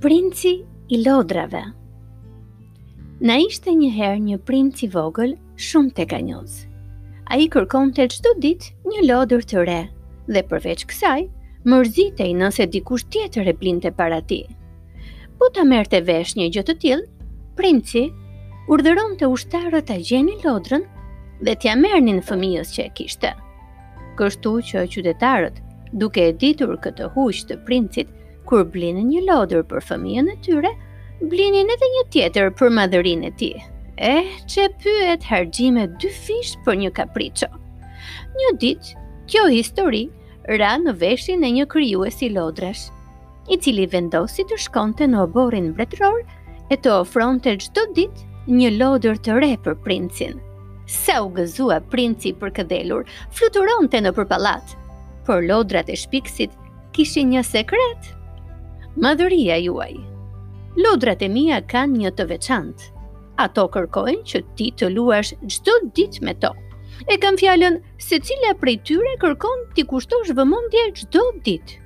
Princi i lodrave Na ishte një herë një princ i vogël shumë tekanjoz. Ai kërkonte çdo ditë një lodër të re dhe përveç kësaj, mërzitej nëse dikush tjetër e blinte para tij. Po ta merrte vesh një gjë të tillë, princi urdhëronte ushtarët ta gjenin lodrën dhe t'ia merrnin fëmijës që e kishte. Kështu që qytetarët, duke e ditur këtë huq të princit, kur blinin një lodër për fëmijën e tyre, blinin edhe një tjetër për madhërinë e tij. Eh, ç'e pyet, harxhime dyfish për një kapriço. Një ditë, kjo histori ra në veshin e një krijuesi lodrash. i cili vendosi të shkonte në oborrin mbretëror e të ofronte çdo ditë një lodër të re për princin. Sa u gëzua princi përkëdhelur, fluturonte nëpër pallat, por lodrat e shpikësit kishin një sekret. Madhëria juaj. Lodrat e mia kanë një të veçantë. Ato kërkojnë që ti të luash çdo ditë me to. E kam fjalën secila prej tyre kërkon t'i kushtosh vëmendje çdo ditë.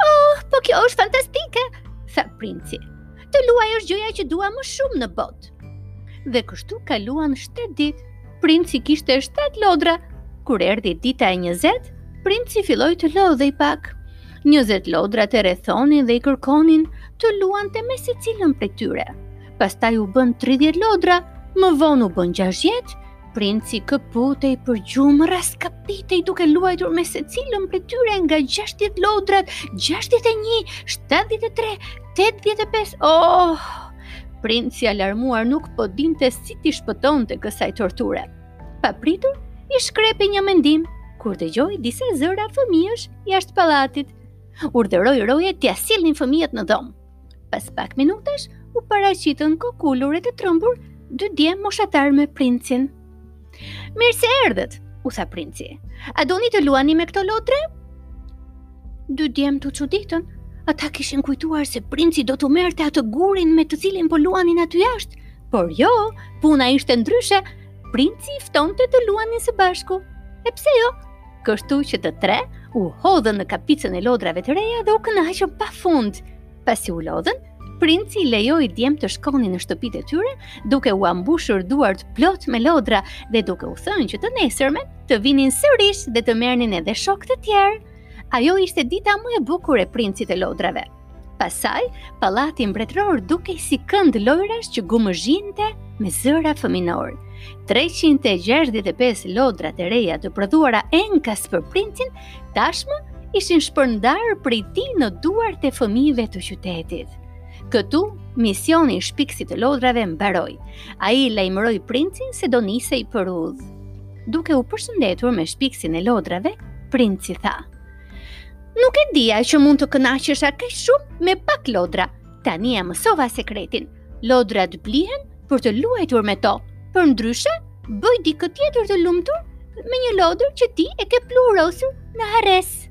Oh, po kjo është fantastike, tha princi. Të luaj është gjëja që dua më shumë në botë. Dhe kështu kaluan 7 ditë. Princi kishte 7 lodra. Kur erdhi dita e 20, princi filloi të lodhej pak. 20 lodrat e rrethonin dhe i kërkonin të luante me secilën prej tyre. Pastaj u bënë 30 lodra, më vonë u bënë 60 Princi këputej për gjumë, rraskapitej duke luajtur me secilën prej tyre nga 60 lodrat, 61, 73, 85, oh! Princi alarmuar nuk po dinte si t'i shpëtonte kësaj torture. Papritur, i shkrepi një mendim, kur dëgjoi disa zëra fëmijësh jashtë pallatit. Urdhëroi rojet t'ia sillnin fëmijët në dhomë. Pas pak minutash, u paraqitën kokulur e të trembur dy djem moshatarë me princin. Mirë se erdhët, u tha princi. A doni të luani me këto lodra? Dy djemtë u çuditën, ata kishin kujtuar se princi do t'u merrte atë gurin me të cilin po luanin aty jashtë, por jo, puna ishte ndryshe, princi i ftonte të luanin së bashku. E pse jo? Kështu që të tre u hodhën në kapicën e lodrave të reja dhe u kënaqën pa fund. Pasi u lodhën, princi i lejoi djemtë të shkonin në shtëpitë e tyre, duke ua mbushur duart plot me lodra dhe duke u thënë që të nesërmen të vinin sërish dhe të merrnin edhe shokë të tjerë. Ajo ishte dita më e bukur e princit të lodrave. Pastaj, pallati mbretëror dukej si kënd lojrash që gumëzhinte me zëra fëminorë. 365 lodrat e reja të prodhuara enkas për princin, tashmë ishin shpërndarë prej tij në duart e fëmijëve të qytetit. Këtu, misioni i shpikësit të lodrave mbaroi. Ai lajmëroi princin se do nisej për udhë. Duke u përshëndetur me shpikësin e lodrave, princi tha. Nuk e dija që mund të kënaqesha kaq shumë me pak lodra. Tani e mësova sekretin. Lodrat blihen për të luajtur me to. Përndryshe, bëj dikë tjetër të lumtur me një lodër që ti e ke pluhurosur në harresë.